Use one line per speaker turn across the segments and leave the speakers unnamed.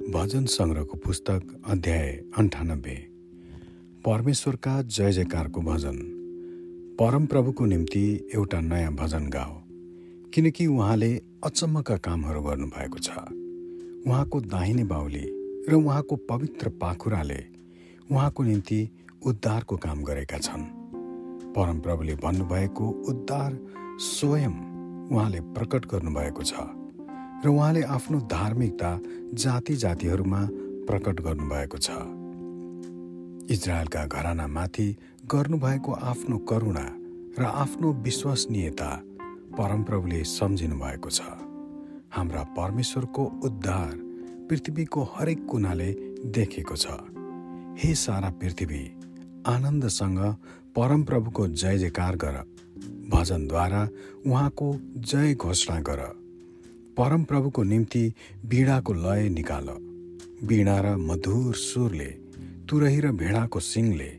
भजन सङ्ग्रहको पुस्तक अध्याय अन्ठानब्बे। परमेश्वरका जय जयकारको भजन। परमप्रभुको निम्ति एउटा नयाँ भजन गाओ किनकि उहाँले अचम्मका कामहरू गर्नुभएको छ। उहाँको दाहिने बाहुली र उहाँको पवित्र पाखुराले उहाँको निम्ति उद्धारको काम गरेका छन्। परमप्रभुले भन्नुभएको उद्धार स्वयं उहाँले प्रकट गर्नुभएको छ। र उहाँले आफ्नो धार्मिकता जाति जातिहरूमा प्रकट गर्नुभएको छ। इजरायलका घरानामाथि गर्नुभएको आफ्नो करुणा र आफ्नो विश्वसनीयता परमप्रभुले सम्झिनु भएको छ। हाम्रा परमेश्वरको उद्धार पृथ्वीको हरेक कुनाले देखेको छ। हे सारा पृथ्वी आनन्दसँग परमप्रभुको जय जयकार गर। भजनद्वारा उहाँको जय घोषणा गर। परमप्रभुको निम्ति वीणाको लय निकाल। वीणा र मधुर सुरले तुरही र भेडाको सिङले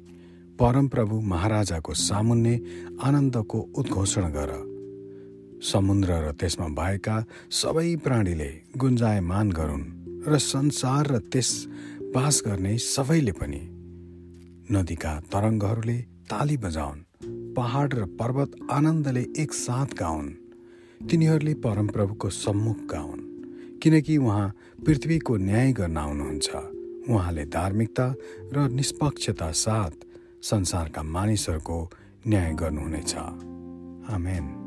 परमप्रभु महाराजाको सामुन्ने आनन्दको उद्घोषण गर। समुद्र र त्यसमा भएका सबै प्राणीले गुन्जायमान गरून् र संसार र त्यस बास गर्ने सबैले पनि। नदीका तरङ्गहरूले ताली बजाउन् पहाड र पर्वत आनन्दले एकसाथ गाउन्। तिनीहरूले परमप्रभुको सम्मुख गाउन् किनकि उहाँ पृथ्वीको न्याय गर्न आउनुहुन्छ। उहाँले धार्मिकता र निष्पक्षता साथ संसारका मानिसहरूको न्याय गर्नुहुनेछ। आमेन।